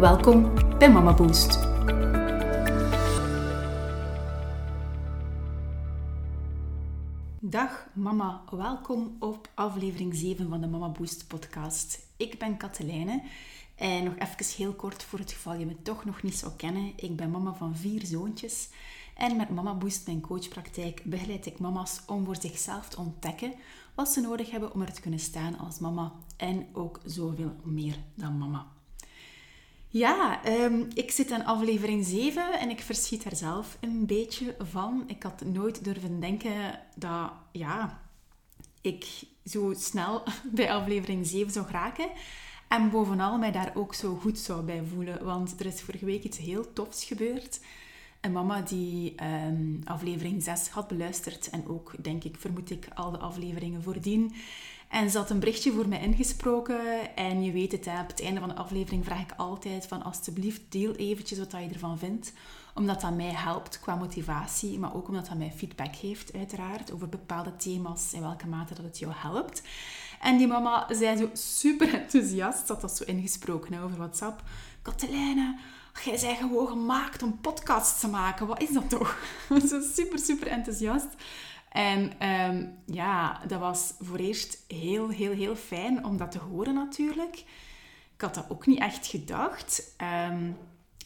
Welkom bij Mama Boost. Dag mama, welkom op aflevering 7 van de Mama Boost podcast. Ik ben Katelijne en nog even heel kort voor het geval je me toch nog niet zou kennen. Ik ben mama van vier zoontjes en met Mama Boost, mijn coachpraktijk, begeleid ik mama's om voor zichzelf te ontdekken wat ze nodig hebben om er te kunnen staan als mama en ook zoveel meer dan mama. Ja, ehm, ik zit aan aflevering 7 en ik verschiet er zelf een beetje van. Ik had nooit durven denken dat ja, ik zo snel bij aflevering 7 zou raken. En bovenal mij daar ook zo goed zou bij voelen. Want er is vorige week iets heel tofs gebeurd. Een mama die um, aflevering 6 had beluisterd. En ook, denk ik, vermoed ik, al de afleveringen voordien. En ze had een berichtje voor mij ingesproken. En je weet het, hè, op het einde van de aflevering vraag ik altijd van alsjeblieft deel eventjes wat je ervan vindt. Omdat dat mij helpt qua motivatie, maar ook omdat dat mij feedback geeft uiteraard over bepaalde thema's, in welke mate dat het jou helpt. En die mama zei zo super enthousiast, dat dat zo ingesproken over WhatsApp. Katelijne, jij bent gewoon gemaakt om podcasts te maken. Wat is dat toch? zo super, super enthousiast. En um, ja, dat was voor eerst heel, heel, heel fijn om dat te horen natuurlijk. Ik had dat ook niet echt gedacht. Um,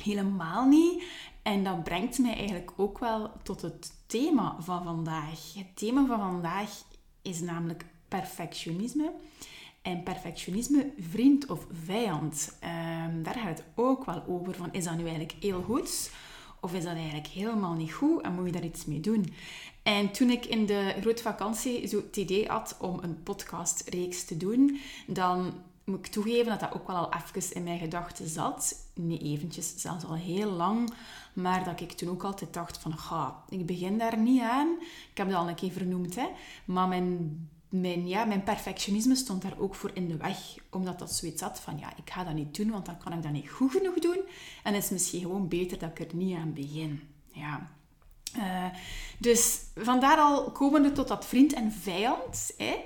helemaal niet. En dat brengt mij eigenlijk ook wel tot het thema van vandaag. Het thema van vandaag is namelijk perfectionisme. En perfectionisme, vriend of vijand. Um, daar gaat het ook wel over. Van, is dat nu eigenlijk heel goed? Of is dat eigenlijk helemaal niet goed en moet je daar iets mee doen? En toen ik in de grote vakantie zo het idee had om een podcastreeks te doen, dan moet ik toegeven dat dat ook wel al even in mijn gedachten zat. Niet eventjes, zelfs al heel lang. Maar dat ik toen ook altijd dacht van, ga, ik begin daar niet aan. Ik heb dat al een keer vernoemd, hè. Maar mijn mijn, ja, mijn perfectionisme stond daar ook voor in de weg. Omdat dat zoiets had van, ja, ik ga dat niet doen, want dan kan ik dat niet goed genoeg doen. En is misschien gewoon beter dat ik er niet aan begin. Ja. Uh, dus vandaar al komende tot dat vriend en vijand. Hè.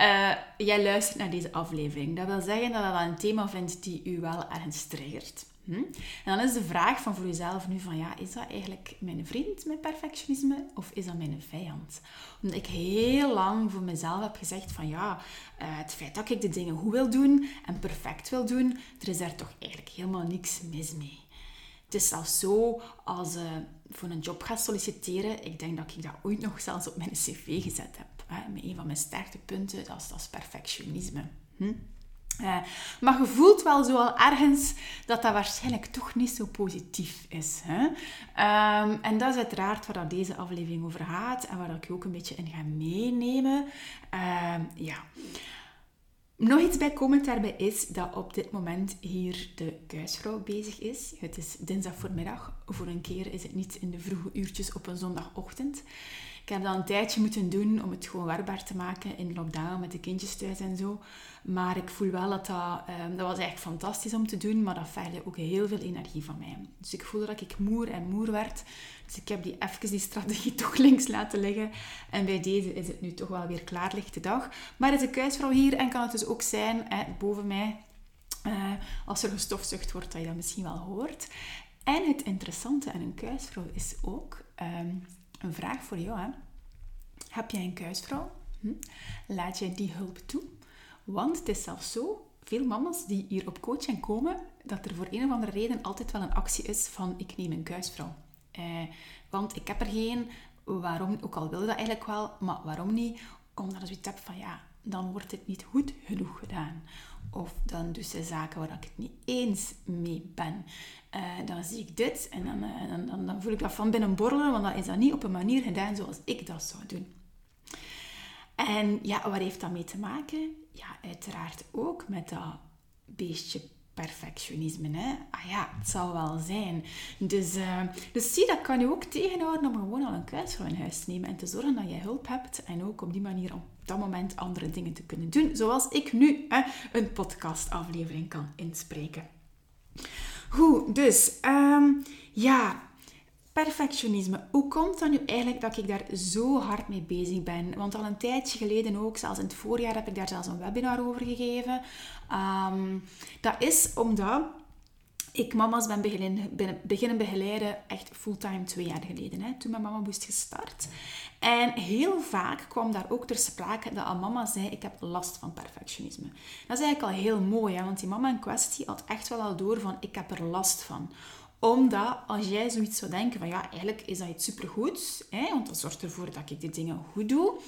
Uh, jij luistert naar deze aflevering. Dat wil zeggen dat je dat een thema vindt die u wel ergens triggert. Hm? En dan is de vraag van voor jezelf nu van, ja, is dat eigenlijk mijn vriend, mijn perfectionisme, of is dat mijn vijand? Omdat ik heel lang voor mezelf heb gezegd van, ja, uh, het feit dat ik de dingen goed wil doen en perfect wil doen, er is daar toch eigenlijk helemaal niks mis mee. Het is zelfs zo, als uh, voor een job ga solliciteren, ik denk dat ik dat ooit nog zelfs op mijn cv gezet heb. Hè? Met een van mijn sterktepunten, dat is, dat is perfectionisme. Hm? Uh, maar je voelt wel zo al ergens dat dat waarschijnlijk toch niet zo positief is. Hè? Um, en dat is uiteraard waar deze aflevering over gaat en waar ik je ook een beetje in ga meenemen. Uh, ja. Nog iets bijkomend daarbij is dat op dit moment hier de kuisvrouw bezig is. Het is dinsdag voormiddag. Voor een keer is het niet in de vroege uurtjes op een zondagochtend. Ik heb dat een tijdje moeten doen om het gewoon werkbaar te maken in lockdown met de kindjes thuis en zo. Maar ik voel wel dat dat, um, dat was eigenlijk fantastisch om te doen, maar dat vergde ook heel veel energie van mij. Dus ik voelde dat ik moer en moer werd. Dus ik heb die even die strategie toch links laten liggen. En bij deze is het nu toch wel weer klaarlichte dag. Maar is een kuisvrouw hier en kan het dus ook zijn, boven mij, uh, als er gestofzucht wordt, dat je dat misschien wel hoort. En het interessante aan een kuisvrouw is ook... Um, een vraag voor jou. Hè? Heb jij een kuisvrouw? Hm? Laat jij die hulp toe? Want het is zelfs zo, veel mama's die hier op coaching komen, dat er voor een of andere reden altijd wel een actie is van ik neem een kuisvrouw. Eh, want ik heb er geen, waarom, ook al wil dat eigenlijk wel, maar waarom niet? Omdat je zoiets hebt van ja, dan wordt het niet goed genoeg gedaan. Of dan doe ze zaken waar ik het niet eens mee ben. Uh, dan zie ik dit en dan, uh, dan, dan, dan, voel ik dat van binnen borrelen, want dan is dat niet op een manier gedaan zoals ik dat zou doen. En ja, waar heeft dat mee te maken? Ja, uiteraard ook met dat beestje perfectionisme. Hè? Ah ja, het zal wel zijn. Dus, uh, dus zie, dat kan je ook tegenhouden om gewoon al een kruisvrouw in huis te nemen en te zorgen dat je hulp hebt en ook op die manier op dat moment andere dingen te kunnen doen. Zoals ik nu hè, een podcastaflevering kan inspreken. Goed, dus um, ja, perfectionisme. Hoe komt dat nu eigenlijk dat ik daar zo hard mee bezig ben? Want al een tijdje geleden ook, zelfs in het voorjaar, heb ik daar zelfs een webinar over gegeven. Um, dat is omdat ik mama's ben beginnen, beginnen begeleiden echt fulltime twee jaar geleden, hè, toen mijn mama moest gestart. En heel vaak kwam daar ook ter sprake dat een mama zei, ik heb last van perfectionisme. Dat is eigenlijk al heel mooi, hè, want die mama in kwestie had echt wel al door van, ik heb er last van omdat als jij zoiets zou denken van ja, eigenlijk is dat iets supergoeds, hè, want dat zorgt ervoor dat ik die dingen goed doe,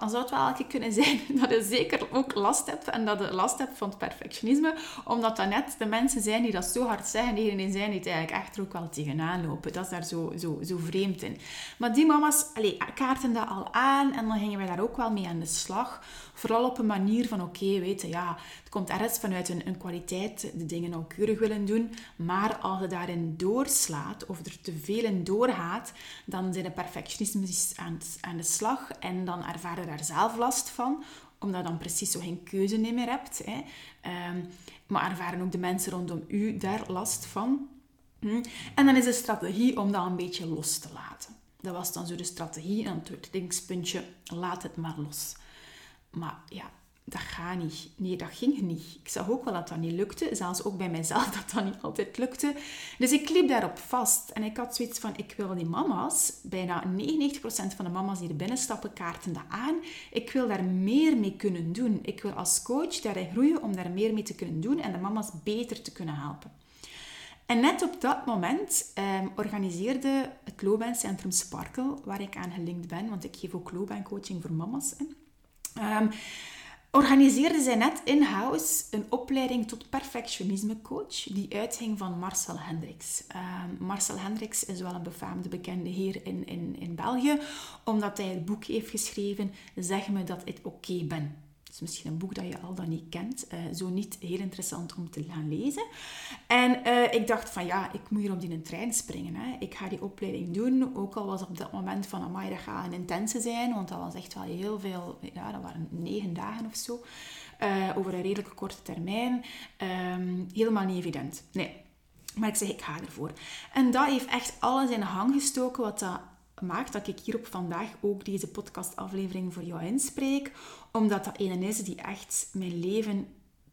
dan zou het wel elke kunnen zijn dat je zeker ook last hebt en dat je last hebt van het perfectionisme, omdat dat net de mensen zijn die dat zo hard zeggen, diegenen zijn die het eigenlijk echt er ook wel tegenaan lopen. Dat is daar zo, zo, zo vreemd in. Maar die mama's allez, kaarten dat al aan en dan gingen wij daar ook wel mee aan de slag. Vooral op een manier van, oké, okay, weet ja, het komt ergens vanuit een, een kwaliteit, de dingen nauwkeurig willen doen, maar als je daarin doorslaat of er te veel in doorgaat, dan zijn de perfectionisme aan, aan de slag en dan ervaar je daar zelf last van, omdat je dan precies zo geen keuze meer hebt. Hè. Um, maar ervaren ook de mensen rondom u daar last van. Hm. En dan is de strategie om dat een beetje los te laten. Dat was dan zo de strategie en het linkspuntje, laat het maar los. Maar ja, dat gaat niet. Nee, dat ging niet. Ik zag ook wel dat dat niet lukte. Zelfs ook bij mijzelf dat dat niet altijd lukte. Dus ik liep daarop vast. En ik had zoiets van, ik wil die mama's, bijna 99% van de mama's die er binnenstappen, kaarten dat aan. Ik wil daar meer mee kunnen doen. Ik wil als coach daarin groeien om daar meer mee te kunnen doen en de mama's beter te kunnen helpen. En net op dat moment ehm, organiseerde het loopbaancentrum Sparkle, waar ik aan gelinkt ben, want ik geef ook loopbaancoaching voor mama's. Um, organiseerde zij net in-house een opleiding tot perfectionisme coach die uitging van Marcel Hendricks. Um, Marcel Hendricks is wel een befaamde bekende heer in, in, in België, omdat hij het boek heeft geschreven Zeg me dat ik oké ben is misschien een boek dat je al dan niet kent. Uh, zo niet heel interessant om te gaan lezen. En uh, ik dacht van ja, ik moet hier op die trein springen. Hè. Ik ga die opleiding doen. Ook al was op dat moment van amai, dat gaat een intense zijn. Want dat was echt wel heel veel, ja, dat waren negen dagen of zo. Uh, over een redelijk korte termijn. Um, helemaal niet evident. Nee. Maar ik zeg, ik ga ervoor. En dat heeft echt alles in de hang gestoken wat dat maakt dat ik hier op vandaag ook deze podcastaflevering voor jou inspreek. Omdat dat een is die echt mijn leven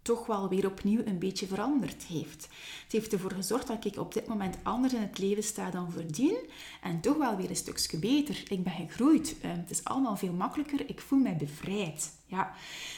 toch wel weer opnieuw een beetje veranderd heeft. Het heeft ervoor gezorgd dat ik op dit moment anders in het leven sta dan voordien. En toch wel weer een stukje beter. Ik ben gegroeid. Eh, het is allemaal veel makkelijker. Ik voel mij bevrijd. Ja.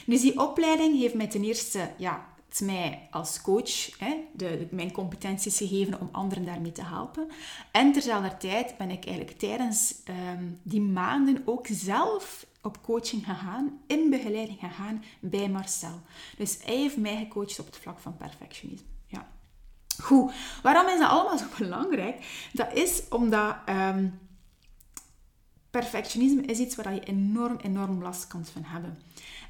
Dus die opleiding heeft mij ten eerste ja, het mij als coach hè, de, mijn competenties gegeven om anderen daarmee te helpen. En terzelfde tijd ben ik eigenlijk tijdens ehm, die maanden ook zelf op coaching gegaan, in begeleiding gegaan bij Marcel. Dus hij heeft mij gecoacht op het vlak van perfectionisme. Ja. Goed, waarom is dat allemaal zo belangrijk? Dat is omdat um, perfectionisme is iets waar je enorm, enorm last kan van hebben.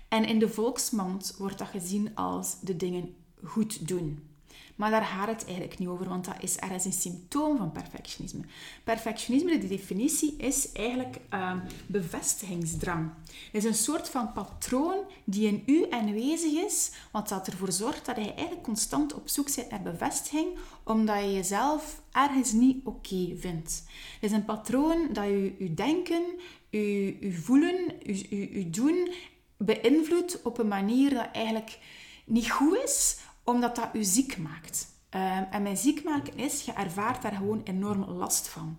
En in de volksmond wordt dat gezien als de dingen goed doen. Maar daar gaat het eigenlijk niet over, want dat is ergens een symptoom van perfectionisme. Perfectionisme, de definitie, is eigenlijk uh, bevestigingsdrang. Het is een soort van patroon die in u aanwezig is, wat dat ervoor zorgt dat je eigenlijk constant op zoek bent naar bevestiging, omdat je jezelf ergens niet oké vindt. Het is een patroon dat je, je denken, je, je voelen, je, je, je doen beïnvloedt op een manier dat eigenlijk niet goed is, omdat dat u ziek maakt. Um, en mijn ziek maken is, je ervaart daar gewoon enorm last van.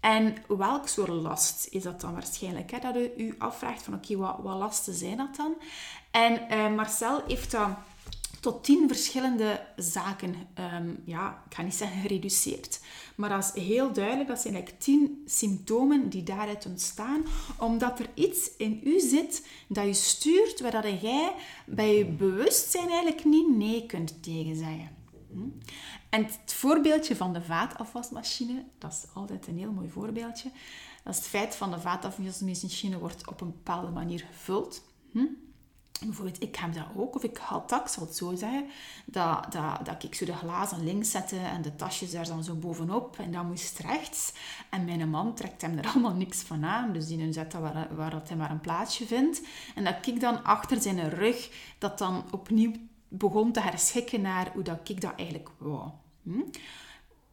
En welk soort last is dat dan waarschijnlijk? Hè? Dat u u afvraagt van oké, wat, wat lasten zijn dat dan? En uh, Marcel heeft dat tot tien verschillende zaken, um, ja, ik ga niet zeggen gereduceerd, maar dat is heel duidelijk. Dat zijn eigenlijk tien symptomen die daaruit ontstaan, omdat er iets in u zit dat je stuurt, waar dat jij bij je bewustzijn eigenlijk niet nee kunt tegen zeggen. Hm? En het voorbeeldje van de vaatafwasmachine, dat is altijd een heel mooi voorbeeldje. Dat is het feit van de vaatafwasmachine wordt op een bepaalde manier gevuld. Hm? Bijvoorbeeld, ik heb dat ook, of ik had dat, ik zal het zo zeggen, dat, dat, dat ik zo de glazen links zette en de tasjes daar dan zo bovenop en dat moest rechts. En mijn man trekt hem er allemaal niks van aan, dus die zet dat waar, waar dat hij maar een plaatsje vindt. En dat ik dan achter zijn rug dat dan opnieuw begon te herschikken naar hoe dat ik dat eigenlijk wou. Hm?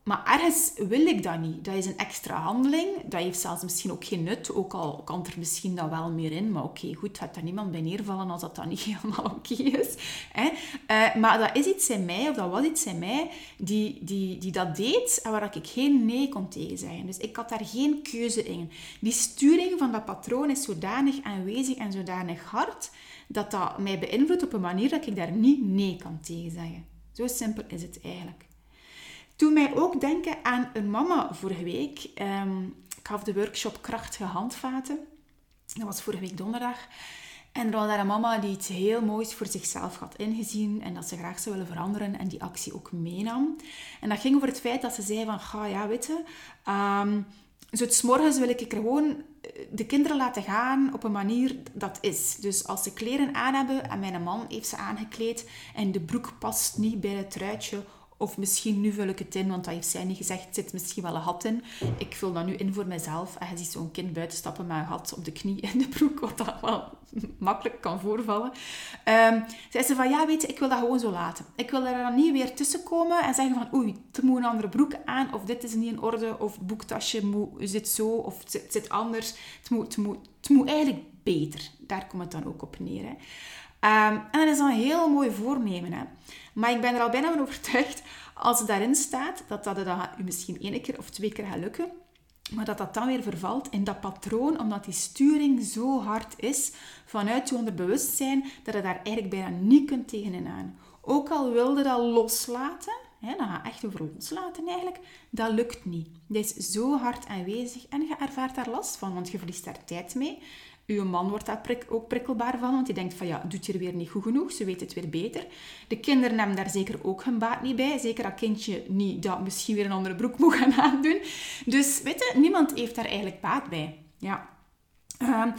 Maar ergens wil ik dat niet. Dat is een extra handeling. Dat heeft zelfs misschien ook geen nut. Ook al kan er misschien dan wel meer in. Maar oké, goed, gaat daar niemand bij neervallen als dat dan niet helemaal oké is. Uh, maar dat is iets in mij, of dat was iets in mij, die, die, die dat deed en waar ik geen nee kon tegen zeggen. Dus ik had daar geen keuze in. Die sturing van dat patroon is zodanig aanwezig en zodanig hard, dat dat mij beïnvloedt op een manier dat ik daar niet nee kan tegen zeggen. Zo simpel is het eigenlijk. Toen mij ook denken aan een mama vorige week. Um, ik gaf de workshop Krachtige Handvaten. Dat was vorige week donderdag. En er was daar een mama die iets heel moois voor zichzelf had ingezien en dat ze graag zou willen veranderen en die actie ook meenam. En dat ging over het feit dat ze zei van, ga ja, weet je, het morgens wil ik gewoon eh, de kinderen laten gaan op een manier dat is. Dus als ze kleren aan hebben en mijn man heeft ze aangekleed en de broek past niet bij het truitje of misschien nu vul ik het in, want dat heeft zij niet gezegd, zit misschien wel een gat in. Ik vul dat nu in voor mezelf. En je ziet zo'n kind buiten stappen met een gat op de knie in de broek, wat dat wel makkelijk kan voorvallen. Um, zei ze van, ja weet je, ik wil dat gewoon zo laten. Ik wil er dan niet weer tussen komen en zeggen van, oei, er moet een andere broek aan, of dit is niet in orde, of het boektasje moet, zit zo, of het zit, anders. Het moet, het, het moet eigenlijk beter. Daar komt het dan ook op neer. Hè. Ehm, en dat is dan een heel mooi voornemen. Hè. Maar ik ben er al bijna van overtuigd, als het daarin staat, dat dat, dat misschien één keer of twee keer gaat lukken. Maar dat dat dan weer vervalt in dat patroon, omdat die sturing zo hard is vanuit je onderbewustzijn, dat je daar eigenlijk bijna niet kunt tegenin aan. Ook al wilde dat loslaten, hè, dan gaat echt over loslaten eigenlijk, dat lukt niet. Dat is zo hard aanwezig en je ervaart daar last van, want je verliest daar tijd mee. Uw man wordt daar ook prikkelbaar van, want die denkt van ja, doet je er weer niet goed genoeg, ze weet het weer beter. De kinderen hebben daar zeker ook hun baat niet bij. Zeker dat kindje niet dat misschien weer een andere broek moet gaan aandoen. Dus weet je, niemand heeft daar eigenlijk baat bij. Ja. Ehm,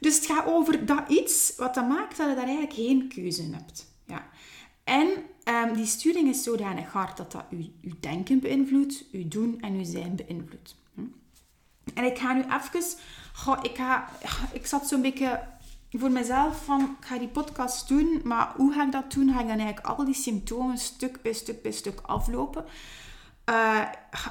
dus het gaat over dat iets wat dat maakt dat je daar eigenlijk geen keuze in hebt. Ja. En um, die sturing is zodanig hard dat dat uw denken beïnvloedt, uw doen en uw zijn beïnvloedt. Hm? En ik ga nu even Ik, ik zat zo'n beetje voor mezelf van, ik ga die podcast doen, maar hoe ga ik dat doen? Ga ik dan eigenlijk al die symptomen stuk bij stuk bij stuk aflopen? Uh,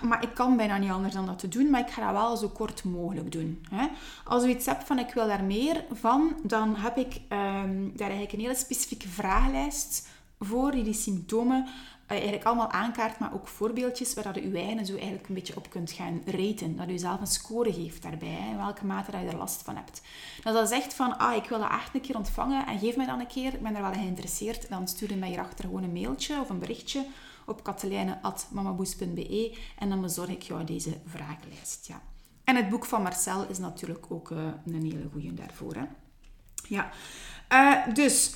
maar ik kan bijna niet anders dan dat te doen, maar ik ga dat wel zo kort mogelijk doen. Hè. Als u iets hebt van ik wil daar meer van, dan heb ik um, daar eigenlijk een hele specifieke vragenlijst voor die symptomen eigenlijk allemaal aankaart, maar ook voorbeeldjes waar je je eigen zo eigenlijk een beetje op kunt gaan raten. Dat je zelf een score geeft daarbij, hè, welke mate dat je er last van hebt. Dat dat zegt van, ah, ik wil dat echt een keer ontvangen en geef mij dan een keer, ik ben er wel geïnteresseerd, dan stuur je mij hierachter gewoon een mailtje of een berichtje op katelijne.mamaboes.be en dan bezorg ik jou deze vragenlijst. Ja. En het boek van Marcel is natuurlijk ook uh, een hele goede daarvoor. Hè. Ja, uh, dus...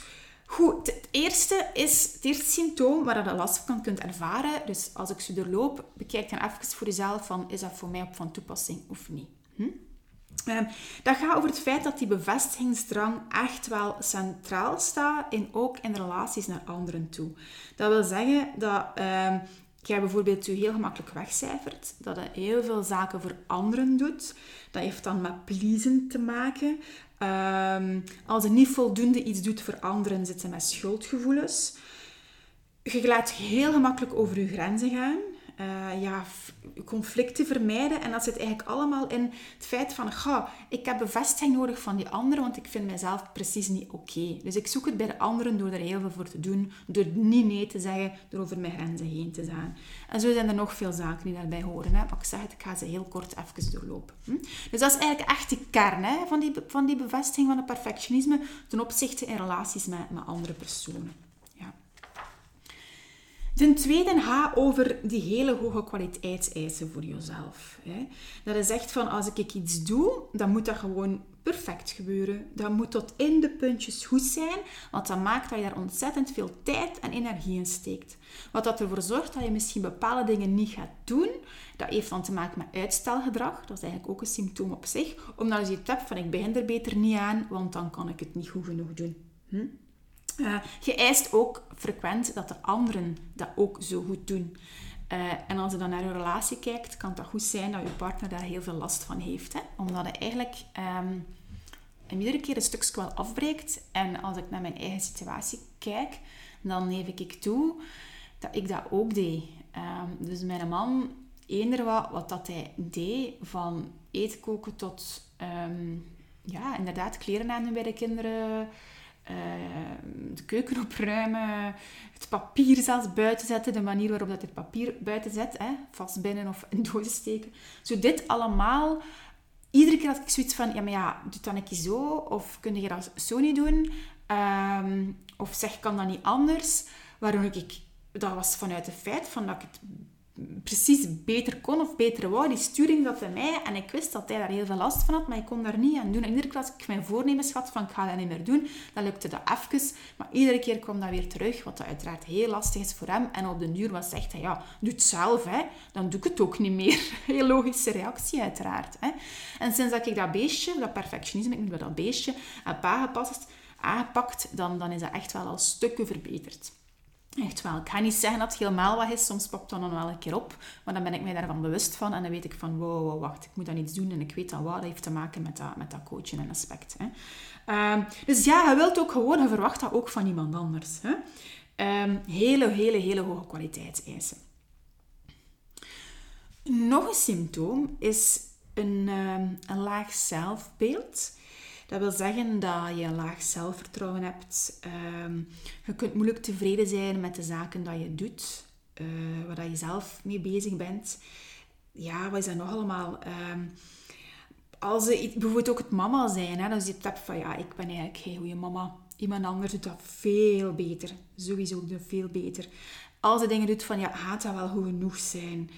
Goed, het eerste is het eerste symptoom waar je last van kunt ervaren. Dus als ik ze doorloop, bekijk dan even voor jezelf van, is dat voor mij op van toepassing of niet? Hm? Um, dat gaat over het feit dat die bevestigingsdrang echt wel centraal staat en ook in relaties naar anderen toe. Dat wil zeggen dat jij bijvoorbeeld je heel gemakkelijk wegcijfert, dat je heel veel zaken voor anderen doet. Dat heeft dan met pleasen te maken. Um, als je niet voldoende iets doet voor anderen, zit ze met schuldgevoelens. Je laat heel gemakkelijk over je grenzen gaan. Uh, ja, conflicten vermijden. En dat zit eigenlijk allemaal in het feit van, ga, ik heb bevestiging nodig van die anderen, want ik vind mezelf precies niet oké. Dus ik zoek het bij de anderen door er heel veel voor te doen, door niet nee te zeggen, door over mijn grenzen heen te gaan. En zo zijn er nog veel zaken die daarbij horen. Hè. Maar ik zeg het, ik ga ze heel kort even doorlopen. Hm? Dus dat is eigenlijk echt de kern hè, van, die, van die bevestiging van het perfectionisme ten opzichte in relaties met, met andere personen. Ten tweede ga over die hele hoge kwaliteitseisen voor jezelf. Dat is echt van, als ik iets doe, dan moet dat gewoon perfect gebeuren. Dat moet tot in de puntjes goed zijn, want dat maakt dat je daar ontzettend veel tijd en energie in steekt. Wat dat ervoor zorgt dat je misschien bepaalde dingen niet gaat doen, dat heeft dan te maken met uitstelgedrag. Dat is eigenlijk ook een symptoom op zich. Omdat je het hebt van, ik begin er beter niet aan, want dan kan ik het niet goed genoeg doen. Hm? Uh, je eist ook frequent dat de anderen dat ook zo goed doen. Uh, en als je dan naar je relatie kijkt, kan het goed zijn dat je partner daar heel veel last van heeft. Hè? Omdat hij eigenlijk um, iedere keer een stukje wel afbreekt. En als ik naar mijn eigen situatie kijk, dan geef ik toe dat ik dat ook deed. Um, dus mijn man, eender wat, wat dat hij deed, van eten koken tot um, ja, inderdaad kleren aan bij de kinderen, uh, de keuken opruimen, het papier zelfs buiten zetten, de manier waarop dat het papier buiten zet, hè, vastbinden of in dozen steken. Zo dit allemaal, iedere keer had ik zoiets van, ja maar ja, doe dan een zo, of kun je dat zo niet doen, um, of zeg, kan dat niet anders, waarom ik, dat was vanuit het feit van dat ik het precies beter kon of beter wou. Die sturing zat in mij en ik wist dat hij daar heel veel last van had, maar ik kon daar niet aan doen. En iedere keer als ik mijn voornemens had van ik ga dat niet meer doen, dan lukte dat even. Maar iedere keer kwam dat weer terug, wat dat uiteraard heel lastig is voor hem. En op de duur was zegt hij, ja, doe het zelf, hè. dan doe ik het ook niet meer. Heel logische reactie uiteraard. Hè. En sinds dat ik dat beestje, dat perfectionisme, ik noem dat beestje, heb aangepast, aangepakt, dan, dan is dat echt wel al stukken verbeterd. Echt wel. Ik ga niet zeggen dat het helemaal wat is. Soms popt dat dan wel een keer op. Maar dan ben ik mij daarvan bewust van. En dan weet ik van, wow, wow, wacht. Ik moet dan iets doen. En ik weet dat wat. Dat heeft te maken met dat, met dat coachen en aspect. Hè. Um, dus ja, je wilt ook gewoon, je verwacht dat ook van iemand anders. Hè. Um, hele, hele, hele hoge kwaliteitseisen. Nog een symptoom is een, um, een laag zelfbeeld. Dat wil zeggen dat je laag zelfvertrouwen hebt. Ehm, je kunt moeilijk tevreden zijn met de zaken dat je doet, uh, waar je zelf mee bezig bent. Ja, wat is dat nog allemaal? Ehm, als je bijvoorbeeld ook het mama zijn, hè, je hebt van ja, ik ben eigenlijk geen goede mama. Iemand anders doet dat veel beter. Sowieso veel beter. Als je dingen doet van ja, gaat dat wel goed genoeg zijn?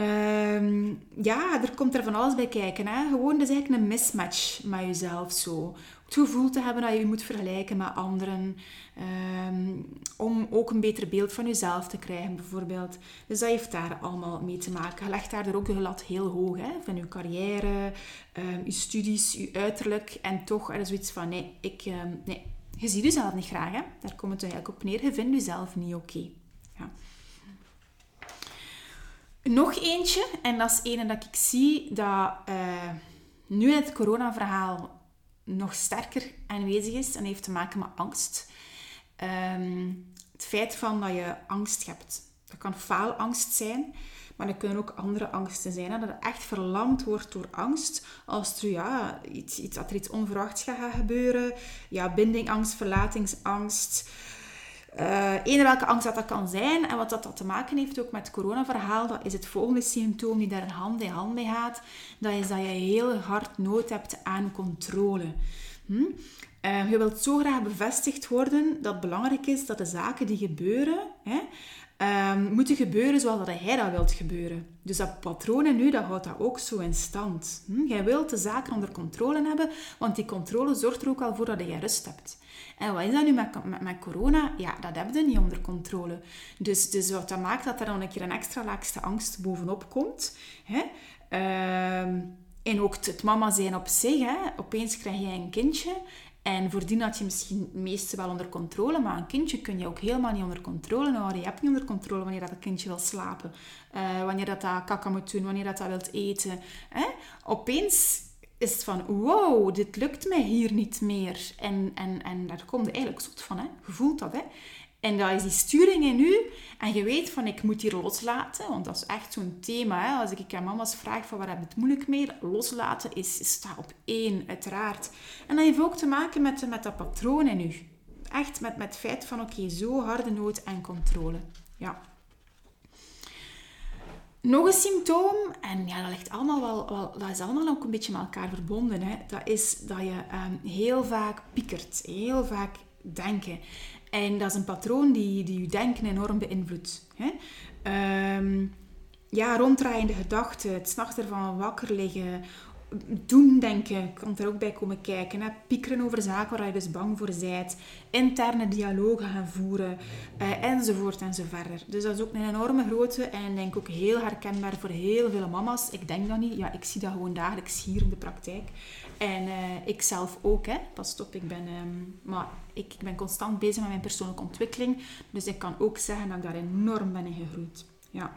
Um, ja, er komt er van alles bij kijken. Hè? Gewoon, dus eigenlijk een mismatch met jezelf zo. Het gevoel te hebben dat je je moet vergelijken met anderen. Um, om ook een beter beeld van jezelf te krijgen, bijvoorbeeld. Dus dat heeft daar allemaal mee te maken. Je legt daar ook de lat heel hoog. Hè? Van je carrière, um, je studies, je uiterlijk. En toch er is zoiets van, nee, ik, nee, je ziet jezelf niet graag. Hè? Daar komt het eigenlijk op neer. Je vindt jezelf niet oké. Ja. Nog eentje, en dat is een dat ik zie dat uh, nu het corona-verhaal nog sterker aanwezig is en heeft te maken met angst. Um, het feit van dat je angst hebt. Dat kan faalangst zijn, maar dat kunnen ook andere angsten zijn. Dat je echt verlamd wordt door angst. Als er, ja, iets, iets, iets onverwachts gaat gebeuren. Ja, bindingangst, verlatingsangst. Uh, eender welke angst dat, kan zijn en wat dat, te maken heeft ook met het coronaverhaal, dat is het volgende symptoom die daar hand in hand mee gaat. Dat is dat je heel hard nood hebt aan controle. Hm? Uh, je wilt zo graag bevestigd worden dat het belangrijk is dat de zaken die gebeuren, hè, um, moeten gebeuren zoals dat jij dat wilt gebeuren. Dus dat patroon nu, dat houdt dat ook zo in stand. Hm? Jij wilt de zaken onder controle hebben, want die controle zorgt er ook al voor dat je rust hebt. En wat is dat nu met, met, met corona? Ja, dat heb je niet onder controle. Dus, dus wat dat maakt dat er dan een keer een extra laagste angst bovenop komt. Hè? Uh, en ook het mama zijn op zich. Hè? Opeens krijg je een kindje. En voordien had je misschien het meeste wel onder controle, maar een kindje kun je ook helemaal niet onder controle houden. Je hebt niet onder controle wanneer dat kindje wil slapen, uh, wanneer dat, dat kaka moet doen, wanneer dat, dat wilt eten. Hè? Opeens is het van, wow, dit lukt mij hier niet meer. En, en, en daar komt je eigenlijk zot van, hè. Je voelt dat, hè. En dat is die sturing in u. En je weet van, ik moet hier loslaten. Want dat is echt zo'n thema. Hè? Als ik aan mama's vraag van, waar heb je het moeilijk mee? Loslaten is, staat op één, uiteraard. En dat heeft ook te maken met, met dat patroon in u. Echt met, met het feit van, oké, zo harde nood en controle. Ja. Nog een symptoom, en ja, dat, ligt allemaal wel, wel, dat is allemaal ook een beetje met elkaar verbonden. Hè. Dat is dat je um, heel vaak piekert, heel vaak denken. En dat is een patroon die, die je denken enorm beïnvloedt. Hè. Um, ja, ronddraaiende gedachten, het s'nachts ervan wakker liggen, doen denken kan er ook bij komen kijken. Hè. Piekeren over zaken waar je dus bang voor bent. Interne dialogen gaan voeren. Uh, enzovoort enzoverder. Dus dat is ook een enorme grote en denk ook heel herkenbaar voor heel veel mama's. Ik denk dat niet. Ja, ik zie dat gewoon dagelijks hier in de praktijk. En uh, ik zelf ook, hè. pas op, ik ben, um, maar ik, ik, ben constant bezig met mijn persoonlijke ontwikkeling. Dus ik kan ook zeggen dat ik daar enorm ben in gegroeid. Ja.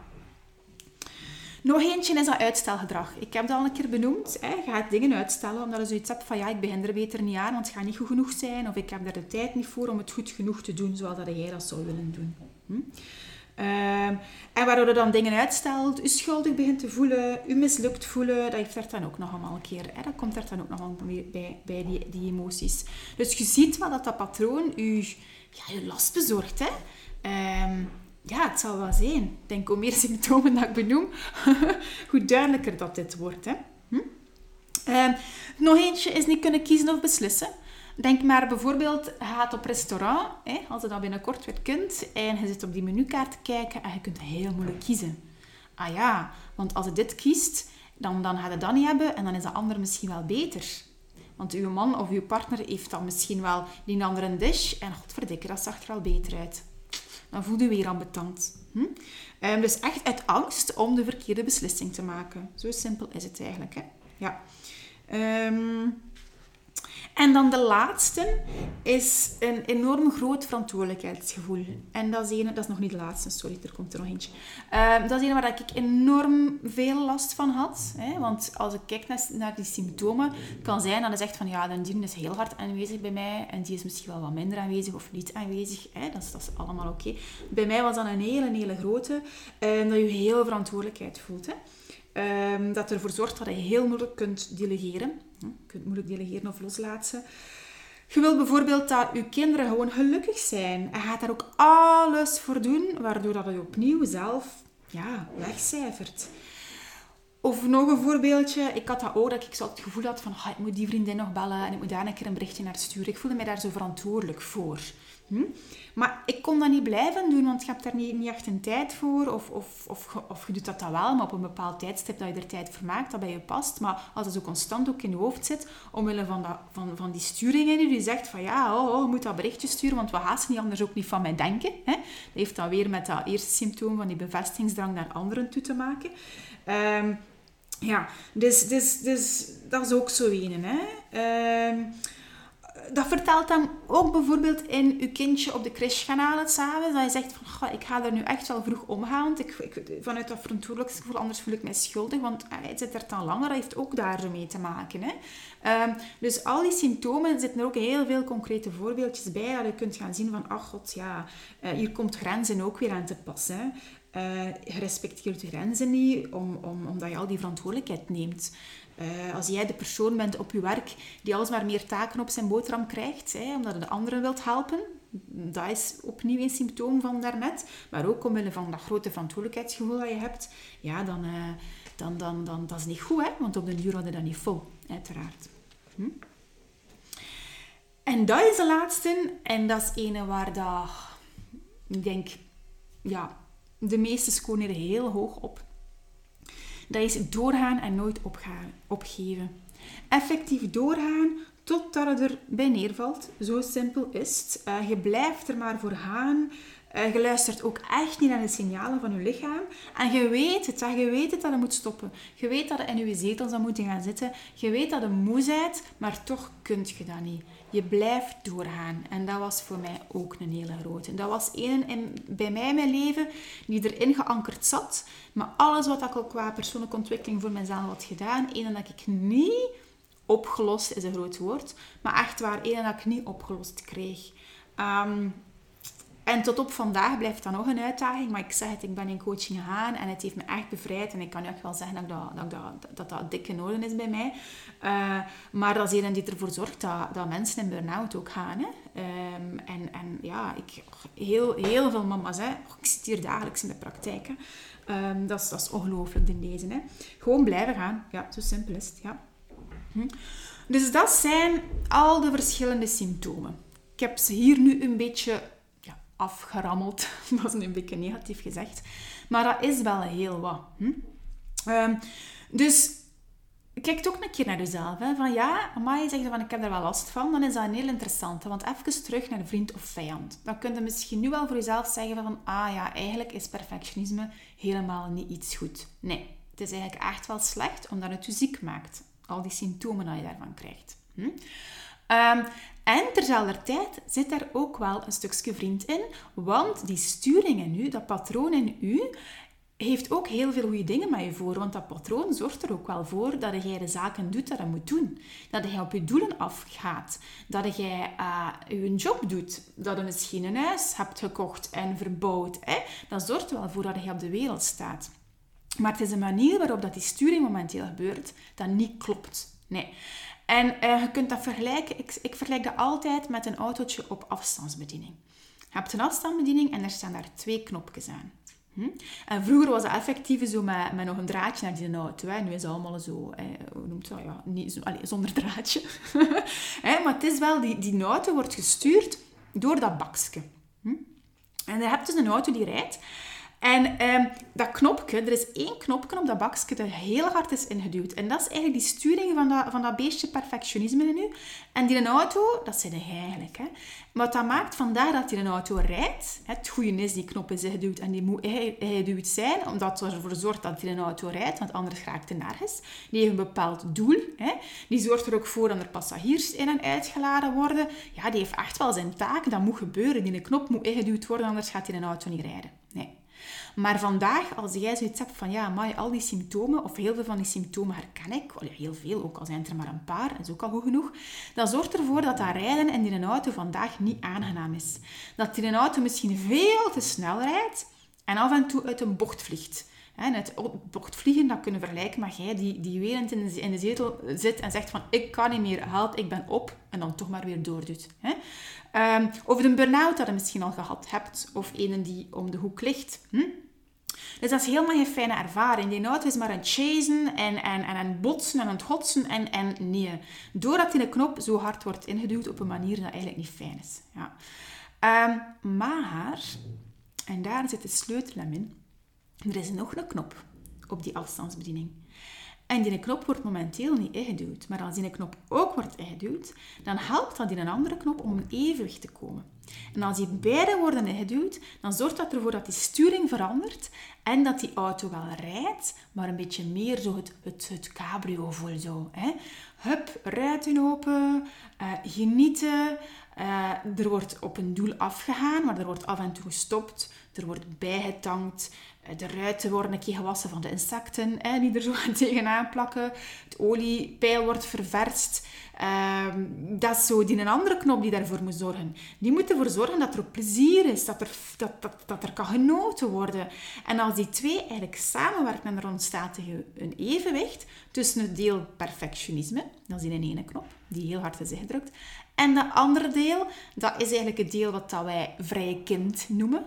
Nog eentje is dat uitstelgedrag. Ik heb dat al een keer benoemd. Hè. Je gaat dingen uitstellen omdat je zoiets hebt van ja, ik begin er beter niet aan, want het gaat niet goed genoeg zijn. Of ik heb er de tijd niet voor om het goed genoeg te doen zoals dat jij dat zou willen doen. Hm? Um, en waardoor je dan dingen uitstelt, je schuldig begint te voelen, je mislukt voelen, dat heeft er dan ook nog allemaal een keer, hè, dat komt er dan ook nog allemaal bij, bij die, die emoties. Dus je ziet wel dat dat patroon je, ja, last bezorgt. Hè. Um, ja, het zal wel zijn. Ik denk, hoe meer symptomen dat ik benoem, hoe duidelijker dat dit wordt. Hè. Hm? Um, nog eentje is niet kunnen kiezen of beslissen. Denk maar bijvoorbeeld, je gaat op restaurant, hè, als je dat binnenkort weer kunt, en je zit op die menukaart te kijken en je kunt heel moeilijk kiezen. Ah ja, want als je dit kiest, dan, dan gaat je dat niet hebben en dan is dat andere misschien wel beter. Want uw man of uw partner heeft dan misschien wel die andere dish en godverdikke, dat zag er wel beter uit. Dan voel je weer ambetant. Hm? Um, dus echt uit angst om de verkeerde beslissing te maken. Zo simpel is het eigenlijk. Hè? Ja. Um, en dan de laatste is een enorm groot verantwoordelijkheidsgevoel. En dat is, dat is nog niet de laatste, sorry, er komt er nog eentje. Uh, dat is een waar ik enorm veel last van had. Hè? Want als ik kijk naar, die symptomen, kan zijn dat je zegt van ja, die is heel hard aanwezig bij mij en die is misschien wel wat minder aanwezig of niet aanwezig. Hè? Dat, is, dat is allemaal oké. Bij mij was dat een hele, hele grote, uh, dat je heel verantwoordelijkheid voelt. Hè? Um, dat ervoor zorgt dat je heel moeilijk kunt delegeren. Je kunt moeilijk delegeren of loslaten. Je wilt bijvoorbeeld dat je kinderen gewoon gelukkig zijn. En gaat daar ook alles voor doen, waardoor dat je opnieuw zelf ja, wegcijfert. Of nog een voorbeeldje. Ik had dat ook, dat ik zo het gevoel had van ik moet die vriendin nog bellen en ik moet daar een keer een berichtje naar sturen. Ik voelde mij daar zo verantwoordelijk voor. Hm? Maar ik kon dat niet blijven doen, want je hebt daar niet, niet echt een tijd voor. Of, of, of, of je doet dat dan wel, maar op een bepaald tijdstip dat je er tijd voor maakt, dat bij je past. Maar als het zo constant ook in je hoofd zit, omwille van, dat, van, van die sturingen die zegt van ja, oh, oh, je moet dat berichtje sturen, want we ze niet anders ook niet van mij denken. Hè? Dat heeft dan weer met dat eerste symptoom van die bevestigingsdrang naar anderen toe te maken. Um, ja, dus, dus, dus dat is ook zo een. Hè? Um, dat vertelt dan ook bijvoorbeeld in je kindje op de crash gaan halen s'avonds. Dat je zegt van, ik ga er nu echt wel vroeg omgaan. Want ik, vanuit dat verantwoordelijkheidsgevoel, anders voel ik mij schuldig. Want hij ah, zit er dan langer. Dat heeft ook daar mee te maken. Hè. Um, dus al die symptomen zitten er ook heel veel concrete voorbeeldjes bij. Dat je kunt gaan zien van, ach god, ja, uh, hier komt grenzen ook weer aan te passen. Uh, je respecteert je grenzen niet, om, om, omdat je al die verantwoordelijkheid neemt. Uh, als jij de persoon bent op je werk die alsmaar meer taken op zijn boterham krijgt, hè, omdat je de anderen wilt helpen, dat is opnieuw een symptoom van daarnet. Maar ook omwille van dat grote verantwoordelijkheidsgevoel dat je hebt, ja, dan, uh, dan, dan, dan dat is niet goed, hè, want op de duur hadden dat niet vol, uiteraard. Hm? En dat is de laatste, en dat is ene waar dat, ik denk, ja, de meeste scoren heel hoog op. Dat is doorgaan en nooit opgaan, opgeven. Effectief doorgaan totdat het erbij neervalt. Zo simpel is het. Uh, je blijft er maar voor gaan. Uh, je luistert ook echt niet naar de signalen van je lichaam. En je weet het, je weet het dat je moet stoppen. Je weet dat je in je zetel zou moeten gaan zitten. Je weet dat je moe bent, maar toch kunt je dat niet. Je blijft doorgaan. En dat was voor mij ook een hele grote. Dat was één in, bij mij mijn leven die erin geankerd zat. Maar alles wat ik ook qua persoonlijke ontwikkeling voor mezelf had gedaan, één dat ik niet opgelost, is een groot woord, maar echt waar, één dat ik niet opgelost kreeg. Um, en tot op vandaag blijft dat nog een uitdaging. Maar ik zeg het, ik ben in coaching gegaan en het heeft me echt bevrijd. En ik kan ook wel zeggen dat dat, dat, dat, dat orde is bij mij. Uh, maar dat is een die ervoor zorgt dat, dat mensen in burn-out ook gaan. Hè. Um, en, en ja, ik, heel, heel veel mama's, hè. ik zit hier dagelijks in de praktijk. Hè. Um, dat, is, dat is ongelooflijk in deze. Hè. Gewoon blijven gaan. Ja, zo simpel is het. Ja. Hm. Dus dat zijn al de verschillende symptomen. Ik heb ze hier nu een beetje afgerammeld. dat is een beetje negatief gezegd. Maar dat is wel heel wat. Hm? Um, dus kijk ook een keer naar jezelf. Hè? Van ja, maar je zegt van ik heb er wel last van, dan is dat een heel interessante. Want even terug naar vriend of vijand. Dan kun je misschien nu wel voor jezelf zeggen van ah ja, eigenlijk is perfectionisme helemaal niet iets goed. Nee, het is eigenlijk echt wel slecht omdat het je ziek maakt. Al die symptomen die je daarvan krijgt. Hm? Um, en tijd zit daar ook wel een stukje vriend in, want die sturing in u, dat patroon in u, heeft ook heel veel goede dingen met je voor. Want dat patroon zorgt er ook wel voor dat jij de zaken doet dat je moet doen. Dat je op je doelen afgaat. Dat jij uh, je job doet. Dat je misschien een huis hebt gekocht en verbouwd. Hè? Dat zorgt er wel voor dat je op de wereld staat. Maar het is een manier waarop dat die sturing momenteel gebeurt, dat niet klopt. Nee. En uh, je kunt dat vergelijken, ik, ik vergelijk dat altijd met een autootje op afstandsbediening. Je hebt een afstandsbediening en er staan daar twee knopjes aan. Hm? En vroeger was het effectief zo met, met nog een draadje naar die auto. Nu is het allemaal zo, eh, hoe noemt dat? Ja, niet, zo, allez, zonder draadje. maar het is wel, die, die auto wordt gestuurd door dat bakje. Hm? En je hebt dus een auto die rijdt. En um, dat knopje, er is één knopje op dat bakje dat heel hard is ingeduwd. En dat is eigenlijk die sturing van dat, van dat beestje perfectionisme in u. En die auto, dat zijn hij eigenlijk. Hè. Wat dat maakt vandaar dat die een auto rijdt. Het goede is, die knop is ingeduwd en die moet ingeduwd zijn, omdat het ervoor zorgt dat die een auto rijdt, want anders raakt hij nergens. Die heeft een bepaald doel. Hè. Die zorgt er ook voor dat er passagiers in en uitgeladen worden. Ja, die heeft echt wel zijn taak. Dat moet gebeuren. Die knop moet ingeduwd worden, anders gaat die een auto niet rijden. Maar vandaag, als jij zoiets hebt van, ja, maar al die symptomen, of heel veel van die symptomen herken ik, heel veel, ook al zijn het er maar een paar, dat is ook al goed genoeg, dat zorgt ervoor dat dat rijden in die auto vandaag niet aangenaam is. Dat die auto misschien veel te snel rijdt en af en toe uit een bocht vliegt. En het bochtvliegen, dat kunnen vergelijken met jij die, die weer in de, zetel zit en zegt van ik kan niet meer, haalt, ik ben op en dan toch maar weer doordoet. Hè? Um, een burn-out dat je misschien al gehad hebt of een die om de hoek ligt. Hm? Dus dat is helemaal geen fijne ervaring. Die auto is maar aan het chasen en, en, en botsen en aan het hotsen. En, en nee, doordat die knop zo hard wordt ingeduwd op een manier dat eigenlijk niet fijn is. Ja. Um, maar, en daar zit de sleutel in, er is nog een knop op die afstandsbediening. En die knop wordt momenteel niet ingeduwd. Maar als die knop ook wordt ingeduwd, dan helpt dat in een andere knop om in evenwicht te komen. En als die beide worden ingeduwd, dan zorgt dat ervoor dat die sturing verandert en dat die auto wel rijdt, maar een beetje meer zo het, het, cabrio voelt. Zo, hè. Hup, ruiten open, uh, genieten. Uh, er wordt op een doel afgegaan, maar er wordt af en toe gestopt. Er wordt bijgetankt. Eh, de ruiten worden een keer gewassen van de insecten hè, die er zo tegenaan plakken. Het oliepeil wordt ververst. Ehm, dat is zo die een andere knop die daarvoor moet zorgen. Die moet ervoor zorgen dat er plezier is, dat er, dat, dat, dat er kan genoten worden. En als die twee eigenlijk samenwerken en er ontstaat een evenwicht tussen het deel perfectionisme, dat is in een ene knop, die heel hard is ingedrukt, en dat andere deel, dat is eigenlijk het deel wat wij vrije kind noemen.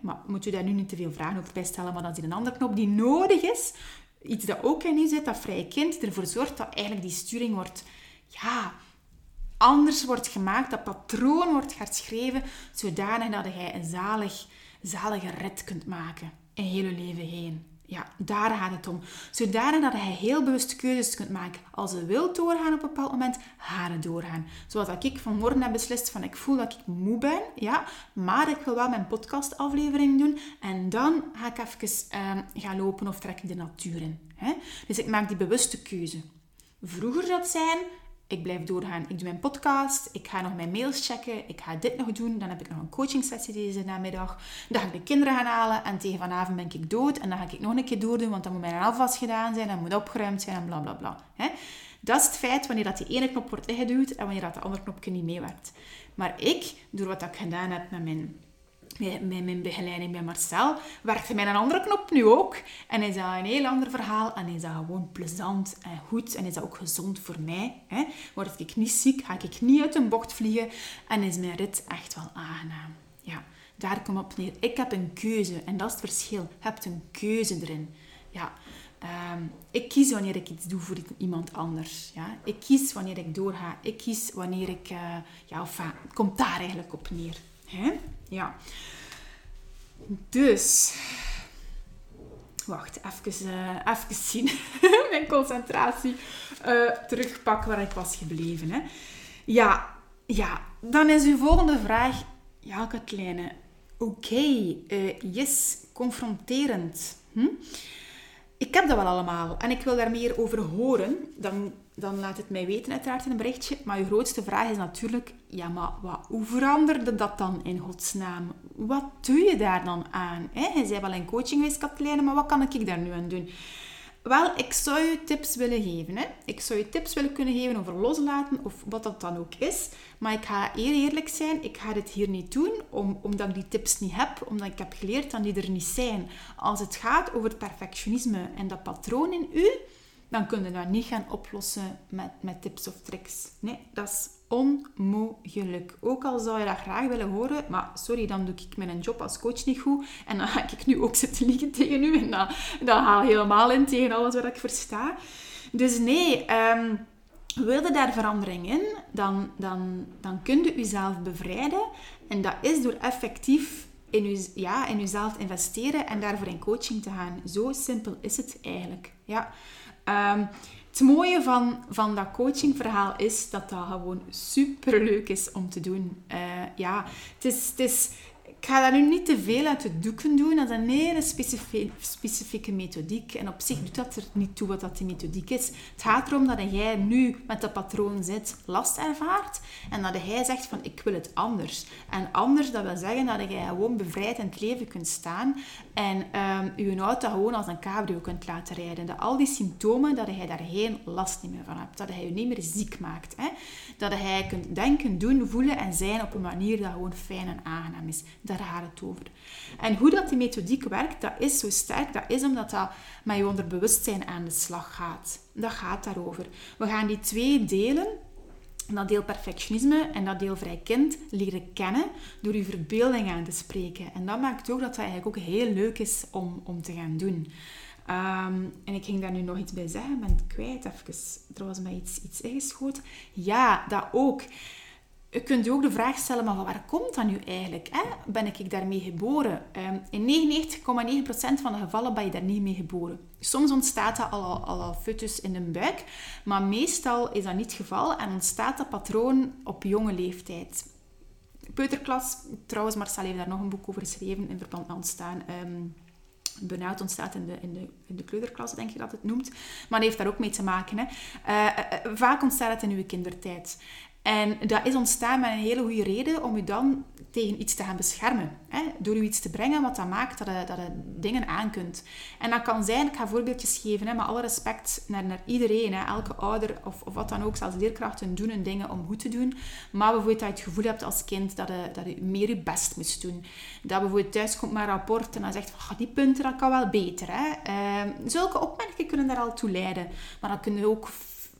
Maar moet u daar nu niet te veel vragen over bij stellen, maar dat is een andere knop die nodig is. Iets dat ook in u zit, dat vrije kind, ervoor zorgt dat eigenlijk die sturing wordt, ja, anders wordt gemaakt. Dat patroon wordt herschreven, zodanig dat jij een zalig, zalige rit kunt maken in heel je leven heen. Ja, daar gaat het om. Zodanig dat hij heel bewust keuzes kunt maken. Als ze wil doorgaan op een bepaald moment, ga het doorgaan. Zoals dat ik vanmorgen heb beslist van ik voel dat ik moe ben, ja, maar ik wil wel mijn podcastaflevering doen. En dan ga ik even uh, gaan lopen of trek ik de natuur in. Hè? Dus ik maak die bewuste keuze. Vroeger het zijn, ik blijf doorgaan. Ik doe mijn podcast, ik ga nog mijn mails checken, ik ga dit nog doen. Dan heb ik nog een coaching sessie deze namiddag. Dan ga ik de kinderen gaan halen en tegen vanavond ben ik dood. En dan ga ik nog een keer doordoen, want dan moet mijn afwas gedaan zijn en moet opgeruimd zijn en bla bla bla. Dat is het feit wanneer dat die ene knop wordt ingeduwd en wanneer dat de andere knopje niet meewerkt. Maar ik, door wat ik gedaan heb met mijn met mijn begeleiding bij Marcel, werkte mij een andere knop nu ook. En is dat een heel ander verhaal. En is dat gewoon plezant en goed. En is dat ook gezond voor mij. Hè? Word ik niet ziek, ga ik niet uit een bocht vliegen. En is mijn rit echt wel aangenaam. Ja, daar kom op neer. Ik heb een keuze. En dat is het verschil. Je hebt een keuze erin. Ja, ehm, ik kies wanneer ik iets doe voor iemand anders. Ja? Ik kies wanneer ik doorga. Ik kies wanneer ik... Uh, ja, enfin, het komt daar eigenlijk op neer. Hè? Ja. Dus, wacht, even, even zien. Mijn concentratie uh, terugpakken waar ik was gebleven. Hè. Ja, ja, dan is uw volgende vraag... Ja, Katlijne, oké, uh, yes, confronterend. Hm? Ik heb dat wel allemaal en ik wil daar meer over horen. Dan, dan laat het mij weten uiteraard in een berichtje. Maar uw grootste vraag is natuurlijk... Ja, maar wat, hoe veranderde dat dan in godsnaam? Wat doe je daar dan aan? Hè? Je zei wel in coaching geweest, Katlijne, maar wat kan ik daar nu aan doen? Wel, ik zou je tips willen geven. Hè. Ik zou je tips willen kunnen geven over loslaten of wat dat dan ook is. Maar ik ga eer eerlijk zijn, ik ga dit hier niet doen om, omdat ik die tips niet heb, omdat ik heb geleerd dat die er niet zijn. Als het gaat over het perfectionisme en dat patroon in u, dan kun je dat niet gaan oplossen met, met tips of tricks. Nee, dat is onmogelijk. Ook al zou je dat graag willen horen, maar sorry, dan doe ik mijn job als coach niet goed. En dan ga ik nu ook zitten liegen tegen u. En dat, dat haal helemaal in tegen alles wat ik versta. Dus nee, um, wil je daar verandering in, dan, dan, dan kun je jezelf bevrijden. En dat is door effectief in, ja, in jezelf te investeren en daarvoor in coaching te gaan. Zo simpel is het eigenlijk. Ja. Um, het mooie van, van dat coachingverhaal is dat dat gewoon super leuk is om te doen. Uh, ja, het is, het is ik ga daar nu niet te veel uit de doeken doen. Dat is een hele specifieke, methodiek. En op zich doet dat er niet toe wat dat die methodiek is. Het gaat erom dat jij nu met dat patroon zit, last ervaart. En dat jij zegt van, ik wil het anders. En anders, dat wil zeggen dat jij gewoon bevrijd in het leven kunt staan. En um, je auto gewoon als een cabrio kunt laten rijden. Dat al die symptomen, dat jij daar geen last meer van hebt. Dat hij je niet meer ziek maakt. Hè? Dat jij kunt denken, doen, voelen en zijn op een manier dat gewoon fijn en aangenaam is daar gaat het over. En hoe dat die methodiek werkt, dat is zo sterk, dat is omdat dat met je onderbewustzijn aan de slag gaat. Dat gaat daarover. We gaan die twee delen, dat deel perfectionisme en dat deel vrij kind, leren kennen door je verbeelding aan te spreken. En dat maakt ook dat het eigenlijk ook heel leuk is om, om te gaan doen. Ehm, en ik ging daar nu nog iets bij zeggen, ben het kwijt even. Er was mij iets, iets ingeschoten. Ja, dat ook. Je kunt je ook de vraag stellen, maar waar komt dat nu eigenlijk? Hè? Ben ik daarmee geboren? Um, in 99,9% van de gevallen ben je daar niet mee geboren. Soms ontstaat dat al, al, al in de buik, maar meestal is dat niet het geval en ontstaat dat patroon op jonge leeftijd. Peuterklas, trouwens, Marcel heeft daar nog een boek over geschreven in verband met ontstaan. Um, Benauwd ontstaat in de, in, de, in de kleuterklas, denk je dat het noemt. Maar dat heeft daar ook mee te maken. Hè. Uh, vaak ontstaat het in uw kindertijd. En dat is ontstaan met een hele goede reden om je dan tegen iets te gaan beschermen. Hè? Door je iets te brengen wat dat maakt dat je, dat je dingen aan kunt. En dat kan zijn, ik ga voorbeeldjes geven, hè, met alle respect naar, naar iedereen. Hè? Elke ouder of, of wat dan ook, zelfs leerkrachten doen hun dingen om goed te doen. Maar bijvoorbeeld dat je het gevoel hebt als kind dat je, dat je meer je best moest doen. Dat bijvoorbeeld thuis komt met een rapport en dan zegt die punten, dat kan wel beter. Hè? Uh, zulke opmerkingen kunnen daar al toe leiden. Maar dan kunnen ook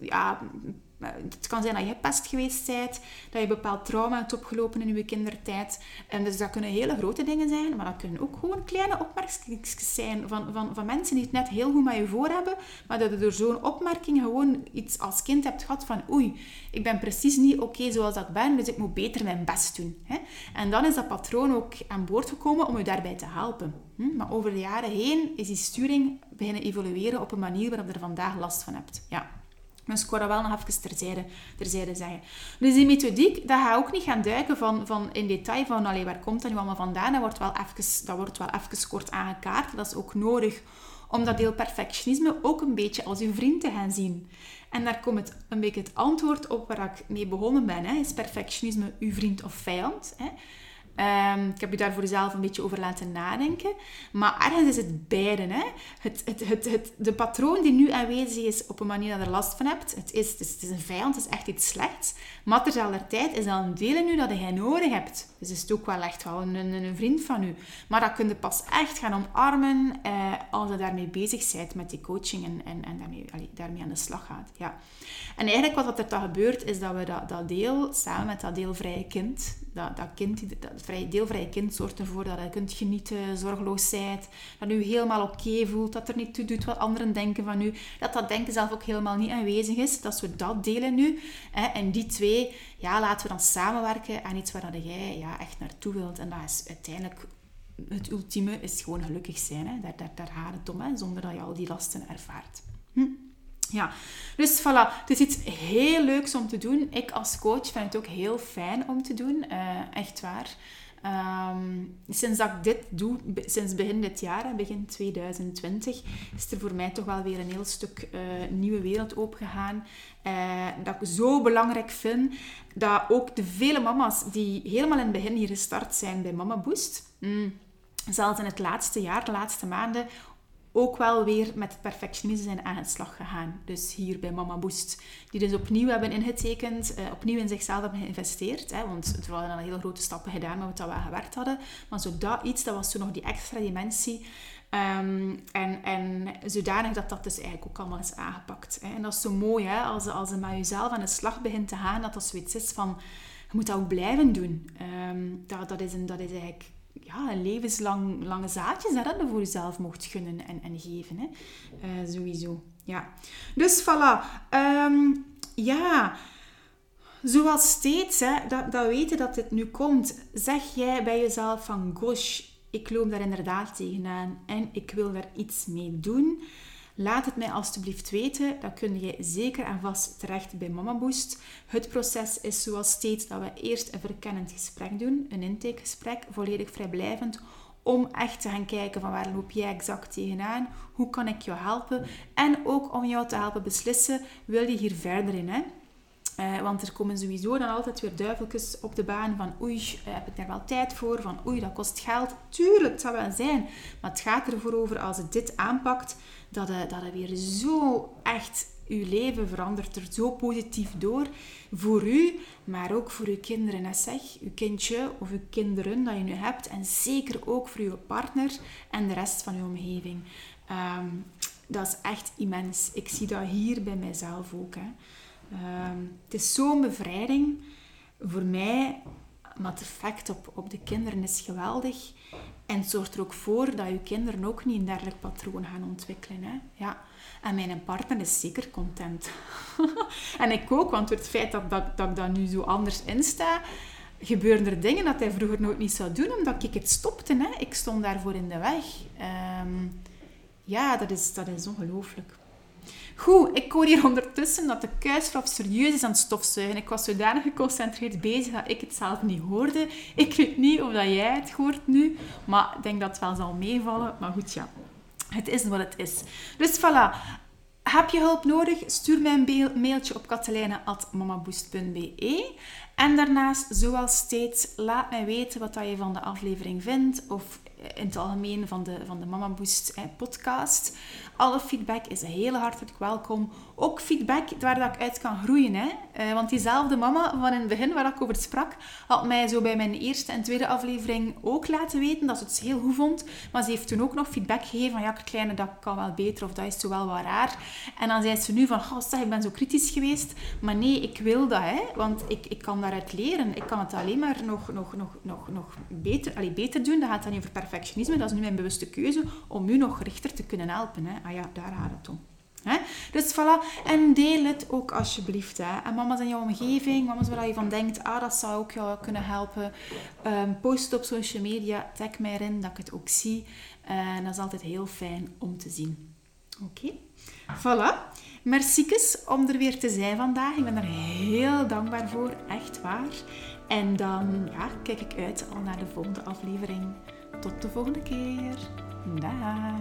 ja, het kan zijn dat je gepest geweest bent, dat je bepaald trauma hebt opgelopen in je kindertijd. En dus dat kunnen hele grote dingen zijn, maar dat kunnen ook gewoon kleine opmerkingen zijn van, van, van mensen die het net heel goed met je voor hebben, maar dat je door zo'n opmerking gewoon iets als kind hebt gehad van oei, ik ben precies niet oké zoals ik ben, dus ik moet beter mijn best doen. En dan is dat patroon ook aan boord gekomen om je daarbij te helpen. Hm? Maar over de jaren heen is die sturing beginnen evolueren op een manier waarop je er vandaag last van hebt. Ja. Dus ik dat wel nog even terzijde, terzijde zeggen. Dus die methodiek, dat ga ook niet gaan duiken van, van in detail van allee, waar komt dat nu allemaal vandaan. Dat wordt, wel even, dat wordt wel even kort aangekaart. Dat is ook nodig om dat deel perfectionisme ook een beetje als uw vriend te gaan zien. En daar komt het, een beetje het antwoord op waar ik mee begonnen ben. Hè. Is perfectionisme uw vriend of vijand? Hè? Um, ik heb je daar voor jezelf een beetje over laten nadenken. Maar ergens is het beide. Hè? Het, het, het, het, de patroon die nu aanwezig is op een manier dat je er last van hebt. Het is, het is, is een vijand, het is echt iets slechts. Maar tijd is dat een deel in u dat je nodig hebt. Dus is het ook wel echt wel een, een, vriend van u. Maar dat kun je pas echt gaan omarmen eh, als je daarmee bezig bent met die coaching en, en, en daarmee, daarmee aan de slag gaat. Ja. En eigenlijk wat er dan gebeurt, is dat we dat, dat deel, samen met dat deelvrije kind, dat, dat, kind, dat vrij, deelvrije kind zorgt ervoor dat je kunt genieten, zorgeloos bent, dat je helemaal oké voelt, dat er niet toe doet wat anderen denken van u, dat dat denken zelf ook helemaal niet aanwezig is, dat we dat delen nu. Hè, en die twee, ja, laten we dan samenwerken aan iets waar dat jij ja, echt naartoe wilt. En dat is uiteindelijk het ultieme is gewoon gelukkig zijn. Hè. Daar, daar, daar gaat het om, hè, zonder dat je al die lasten ervaart. Hm. Ja, dus voilà. Het is iets heel leuks om te doen. Ik als coach vind het ook heel fijn om te doen. Uh, echt waar. Um, sinds dat ik dit doe, sinds begin dit jaar, begin 2020, is er voor mij toch wel weer een heel stuk uh, nieuwe wereld opengegaan. Uh, dat ik zo belangrijk vind dat ook de vele mama's die helemaal in het begin hier gestart zijn bij Mama Boost, mm, zelfs in het laatste jaar, de laatste maanden, ook wel weer met perfectionisme zijn aan de slag gegaan. Dus hier bij Mama Boost. Die dus opnieuw hebben ingetekend, uh, opnieuw in zichzelf hebben geïnvesteerd. Hè, want het waren al hele grote stappen gedaan wat we gewerkt hadden. Maar zo dat iets, dat was zo nog die extra dimensie. Um, en, en zodanig dat dat dus eigenlijk ook allemaal is aangepakt. Hè. En dat is zo mooi, hè, als, als je met jezelf aan de slag begint te gaan, dat dat zoiets is van... Je moet dat ook blijven doen. Um, dat, dat, is een, dat is eigenlijk ja, levenslang lange zaadjes dat je voor jezelf mocht gunnen en, en geven. Hè. Uh, sowieso. Ja. Dus voilà. Um, ja. Zoals steeds, hè, dat, dat weten dat dit nu komt, zeg jij bij jezelf van gosh, ik loop daar inderdaad tegenaan en ik wil daar iets mee doen. Laat het mij alstublieft weten. Dan kun je zeker en vast terecht bij Mama Boost. Het proces is zoals steeds dat we eerst een verkennend gesprek doen, een intakegesprek, volledig vrijblijvend, om echt te gaan kijken van waar loop jij exact tegenaan, hoe kan ik jou helpen en ook om jou te helpen beslissen, wil je hier verder in. Hè? Uh, want er komen sowieso dan altijd weer duiveltjes op de baan van oei, uh, heb ik daar wel tijd voor? Van oei, dat kost geld. Tuurlijk, het zou wel zijn. Maar het gaat ervoor over als het dit aanpakt, dat het, dat het weer zo echt uw leven verandert er zo positief door. Voor u, maar ook voor uw kinderen. En zeg, uw kindje of uw kinderen dat je nu hebt. En zeker ook voor uw partner en de rest van uw omgeving. Um, dat is echt immens. Ik zie dat hier bij mijzelf ook. Hè. Um, het is zo'n bevrijding. Voor mij, maar het effect op, op de kinderen is geweldig. En zorgt er ook voor dat je kinderen ook niet een dergelijk patroon gaan ontwikkelen. Hè? Ja. En mijn partner is zeker content. en ik ook, want door het feit dat, dat, dat ik dat nu zo anders insta, gebeuren er dingen dat hij vroeger nooit niet zou doen, omdat ik het stopte. Hè? Ik stond daarvoor in de weg. Um, ja, dat is, dat is ongelooflijk. Goed, ik hoor hier ondertussen dat de kuisvrouw serieus is aan het stofzuigen. Ik was zodanig geconcentreerd bezig dat ik het zelf niet hoorde. Ik weet niet of dat jij het hoort nu, maar ik denk dat het wel zal meevallen. Maar goed, ja. Het is wat het is. Dus voilà. Heb je hulp nodig? Stuur mij een mailtje op katelijne.mamaboost.be En daarnaast, zoals steeds, laat mij weten wat je van de aflevering vindt. Of in het algemeen van de, van de Mama Boost podcast. Alle feedback is heel hartelijk welkom. Ook feedback waar dat ik uit kan groeien. Hè? Uh, want diezelfde mama van in het begin waar ik over sprak, had mij zo bij mijn eerste en tweede aflevering ook laten weten dat ze het heel goed vond. Maar ze heeft toen ook nog feedback gegeven van ja, kleine, dat kan wel beter of dat is zo wel wat raar. En dan zei ze nu van, oh, zeg, ik ben zo kritisch geweest. Maar nee, ik wil dat, hè? want ik, ik kan daaruit leren. Ik kan het alleen maar nog, nog, nog, nog, nog beter, allee, beter doen. Dat gaat dan niet over perfectionisme. Dat is nu mijn bewuste keuze om u nog richter te kunnen helpen. Hè? Ah ja, daar gaat het om. Dus voilà. En deel het ook alsjeblieft. Hè? En mama's in jouw omgeving, mama's waar je van denkt, ah, dat zou ook jou kunnen helpen. Um, post het op social media, tag mij erin, dat ik het ook zie. En dat is altijd heel fijn om te zien. Oké. Voilà. Merci om er weer te zijn vandaag. Ik ben er heel dankbaar voor, echt waar. En dan ja, kijk ik uit al naar de volgende aflevering. Tot de volgende keer. Dag.